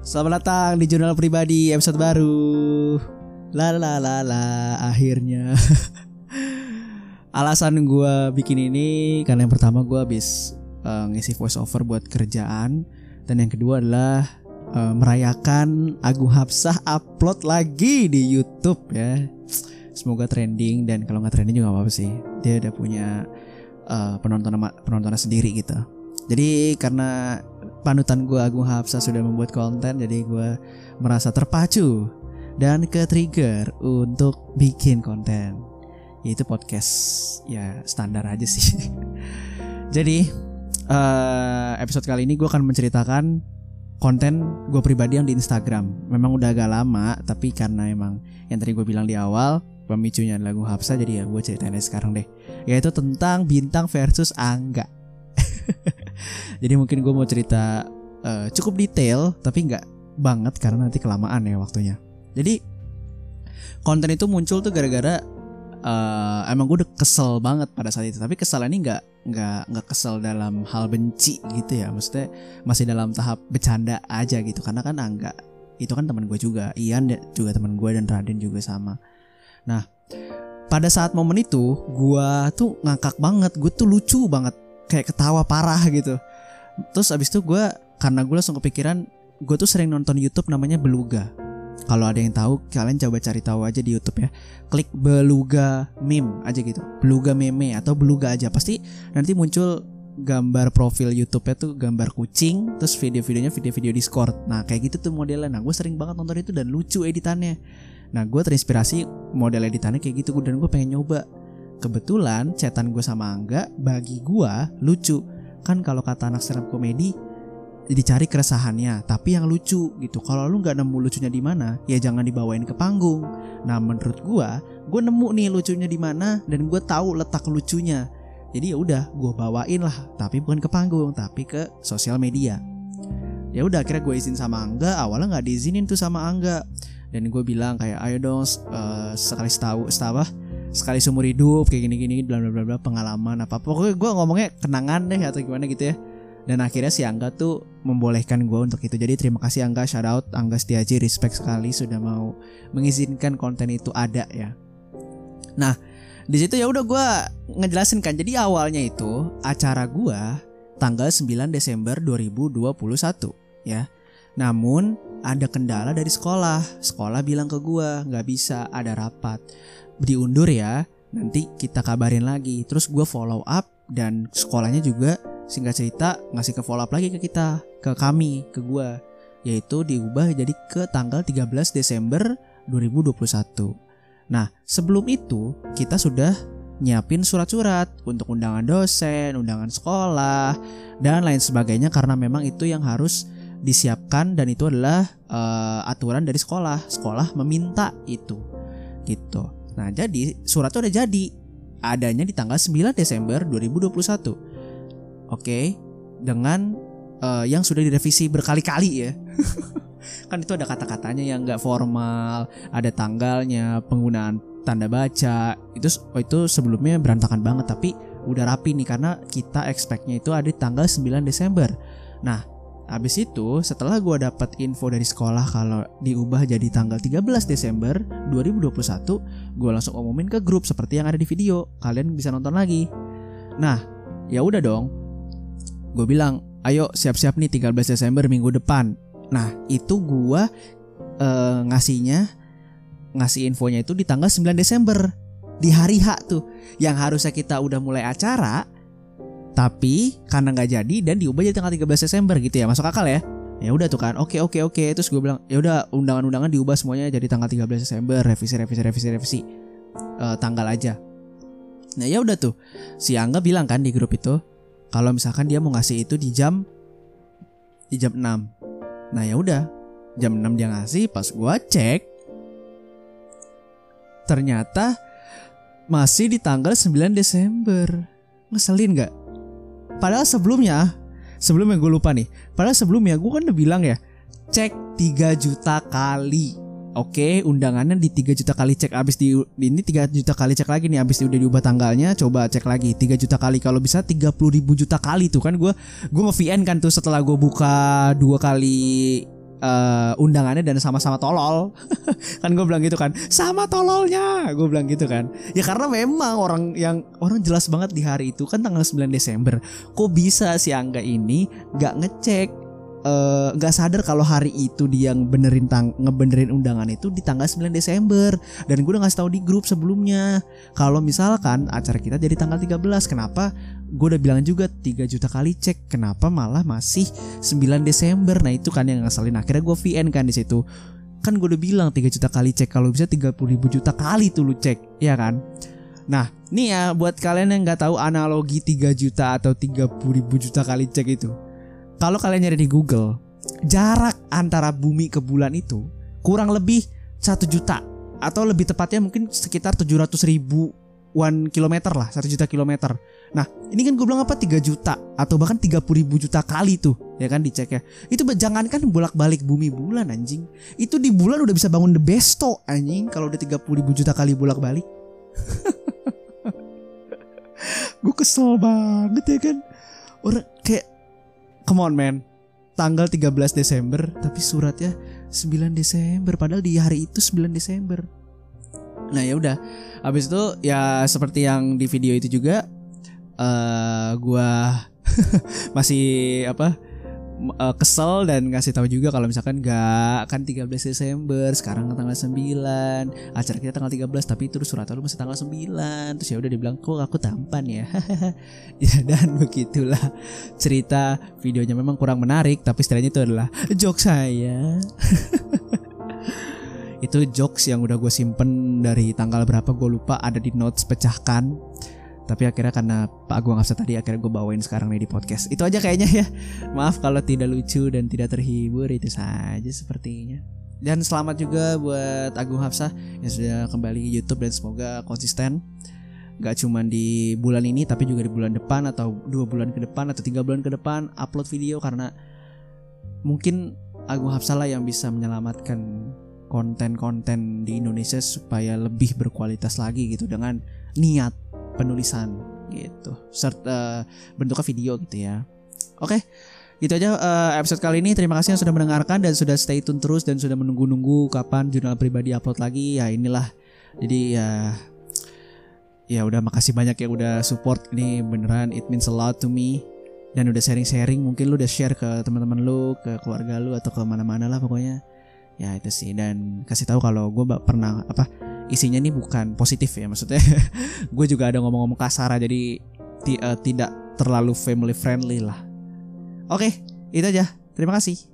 Selamat datang di jurnal pribadi episode baru. La la la la akhirnya. Alasan gue bikin ini karena yang pertama gue habis uh, ngisi voice over buat kerjaan dan yang kedua adalah uh, merayakan Agung Hapsah upload lagi di YouTube ya. Semoga trending dan kalau nggak trending juga gak apa-apa sih. Dia udah punya uh, penonton penontonnya sendiri gitu. Jadi karena panutan gue Agung Hapsa sudah membuat konten jadi gue merasa terpacu dan ke trigger untuk bikin konten. Yaitu podcast. Ya standar aja sih. Jadi uh, episode kali ini gue akan menceritakan konten gue pribadi yang di Instagram. Memang udah agak lama tapi karena emang yang tadi gue bilang di awal pemicunya lagu Hapsa jadi ya gue ceritain sekarang deh. Yaitu tentang bintang versus angga jadi mungkin gue mau cerita uh, cukup detail tapi nggak banget karena nanti kelamaan ya waktunya. Jadi konten itu muncul tuh gara-gara uh, emang gue udah kesel banget pada saat itu. Tapi kesal ini nggak nggak nggak kesel dalam hal benci gitu ya. Maksudnya masih dalam tahap bercanda aja gitu. Karena kan enggak itu kan teman gue juga. Ian juga teman gue dan Raden juga sama. Nah pada saat momen itu gue tuh ngakak banget. Gue tuh lucu banget kayak ketawa parah gitu. Terus abis itu gue karena gue langsung kepikiran gue tuh sering nonton YouTube namanya Beluga. Kalau ada yang tahu kalian coba cari tahu aja di YouTube ya. Klik Beluga meme aja gitu. Beluga meme atau Beluga aja. Pasti nanti muncul gambar profil YouTube-nya tuh gambar kucing terus video-videonya video-video Discord. Nah kayak gitu tuh modelnya. Nah gue sering banget nonton itu dan lucu editannya. Nah gue terinspirasi model editannya kayak gitu dan gue pengen nyoba Kebetulan cetan gue sama Angga bagi gue lucu. Kan kalau kata anak stand komedi dicari keresahannya, tapi yang lucu gitu. Kalau lu nggak nemu lucunya di mana, ya jangan dibawain ke panggung. Nah menurut gue, gue nemu nih lucunya di mana dan gue tahu letak lucunya. Jadi ya udah, gue bawain lah, tapi bukan ke panggung, tapi ke sosial media. Ya udah, akhirnya gue izin sama Angga. Awalnya nggak diizinin tuh sama Angga. Dan gue bilang kayak, ayo dong uh, sekali setahu, setahu sekali seumur hidup kayak gini-gini bla bla bla bla pengalaman apa pokoknya gue ngomongnya kenangan deh atau gimana gitu ya. Dan akhirnya si Angga tuh membolehkan gue untuk itu. Jadi terima kasih Angga shout out Angga Setiaji respect sekali sudah mau mengizinkan konten itu ada ya. Nah di situ ya udah gue ngejelasin kan. Jadi awalnya itu acara gue tanggal 9 Desember 2021 ya. Namun ada kendala dari sekolah. Sekolah bilang ke gue nggak bisa ada rapat diundur ya nanti kita kabarin lagi terus gue follow up dan sekolahnya juga singkat cerita ngasih ke follow up lagi ke kita ke kami ke gue yaitu diubah jadi ke tanggal 13 Desember 2021 nah sebelum itu kita sudah nyiapin surat-surat untuk undangan dosen, undangan sekolah, dan lain sebagainya karena memang itu yang harus disiapkan dan itu adalah uh, aturan dari sekolah. Sekolah meminta itu. Gitu. Nah, jadi surat itu udah jadi. Adanya di tanggal 9 Desember 2021. Oke, dengan uh, yang sudah direvisi berkali-kali ya. kan itu ada kata-katanya yang nggak formal, ada tanggalnya, penggunaan tanda baca. Itu oh itu sebelumnya berantakan banget tapi udah rapi nih karena kita expectnya itu ada di tanggal 9 Desember. Nah, Habis itu setelah gue dapat info dari sekolah kalau diubah jadi tanggal 13 Desember 2021, gue langsung umumin ke grup seperti yang ada di video. Kalian bisa nonton lagi. Nah, ya udah dong. Gue bilang, ayo siap-siap nih 13 Desember minggu depan. Nah, itu gue uh, ngasihnya ngasih infonya itu di tanggal 9 Desember di hari H tuh yang harusnya kita udah mulai acara tapi karena nggak jadi dan diubah jadi tanggal 13 Desember gitu ya masuk akal ya? Ya udah tuh kan oke oke oke terus gue bilang ya udah undangan-undangan diubah semuanya jadi tanggal 13 Desember revisi revisi revisi revisi uh, tanggal aja. Nah ya udah tuh si Angga bilang kan di grup itu kalau misalkan dia mau ngasih itu di jam di jam 6 nah ya udah jam 6 dia ngasih pas gue cek ternyata masih di tanggal 9 Desember. Ngeselin gak Padahal sebelumnya, sebelumnya gue lupa nih. Padahal sebelumnya gue kan udah bilang ya, cek 3 juta kali. Oke, undangannya di 3 juta kali cek abis di ini 3 juta kali cek lagi nih abis udah diubah tanggalnya coba cek lagi 3 juta kali kalau bisa 30 ribu juta kali tuh kan gue gue nge VN kan tuh setelah gue buka dua kali uh, undangannya dan sama-sama tolol. Kan gue bilang gitu kan sama tololnya. Gue bilang gitu kan. Ya karena memang orang yang orang jelas banget di hari itu kan tanggal 9 Desember. Kok bisa si Angga ini nggak ngecek eh, nggak uh, sadar kalau hari itu dia benerin tang ngebenerin undangan itu di tanggal 9 Desember? Dan gue udah ngasih tahu di grup sebelumnya kalau misalkan acara kita jadi tanggal 13 kenapa gue udah bilang juga 3 juta kali cek kenapa malah masih 9 Desember? Nah itu kan yang ngeselin. Akhirnya gue VN kan di situ. Kan gue udah bilang 3 juta kali cek kalau bisa 30 ribu juta kali tuh lu cek ya kan? Nah nih ya buat kalian yang nggak tahu analogi 3 juta atau 30 ribu juta kali cek itu kalau kalian nyari di Google jarak antara bumi ke bulan itu kurang lebih satu juta atau lebih tepatnya mungkin sekitar 700 ribu one kilometer lah satu juta kilometer nah ini kan gue bilang apa 3 juta atau bahkan 30 ribu juta kali tuh ya kan dicek ya itu jangan kan bolak balik bumi bulan anjing. Itu di bulan udah bisa bangun the besto anjing kalau udah 30 ribu juta kali bolak balik gue kesel banget ya kan. Orang kayak come on man. Tanggal 13 Desember tapi suratnya 9 Desember padahal di hari itu 9 Desember. Nah ya udah, habis itu ya seperti yang di video itu juga, uh, gua masih apa uh, kesel dan ngasih tahu juga kalau misalkan gak kan 13 Desember sekarang tanggal 9 acara kita tanggal 13 tapi itu surat lu masih tanggal 9 terus ya udah dibilang kok aku tampan ya? Ya dan begitulah cerita videonya. Memang kurang menarik tapi setelahnya itu adalah joke saya. Itu jokes yang udah gue simpen dari tanggal berapa gue lupa ada di notes pecahkan tapi akhirnya karena Pak Agung Hafsa tadi akhirnya gue bawain sekarang nih di podcast. Itu aja kayaknya ya. Maaf kalau tidak lucu dan tidak terhibur itu saja sepertinya. Dan selamat juga buat Agung Hafsah yang sudah kembali ke YouTube dan semoga konsisten. Gak cuma di bulan ini tapi juga di bulan depan atau dua bulan ke depan atau tiga bulan ke depan upload video karena mungkin Agung Hafsah lah yang bisa menyelamatkan konten-konten di Indonesia supaya lebih berkualitas lagi gitu dengan niat penulisan gitu. Serta bentuknya video gitu ya. Oke gitu aja uh, episode kali ini. Terima kasih yang sudah mendengarkan dan sudah stay tune terus dan sudah menunggu-nunggu kapan jurnal pribadi upload lagi. Ya inilah. Jadi ya ya udah makasih banyak yang udah support ini. Beneran it means a lot to me. Dan udah sharing-sharing mungkin lu udah share ke teman-teman lu ke keluarga lu atau ke mana-mana lah pokoknya. Ya itu sih. Dan kasih tahu kalau gue pernah apa isinya ini bukan positif ya maksudnya. Gue juga ada ngomong-ngomong kasar jadi uh, tidak terlalu family friendly lah. Oke itu aja. Terima kasih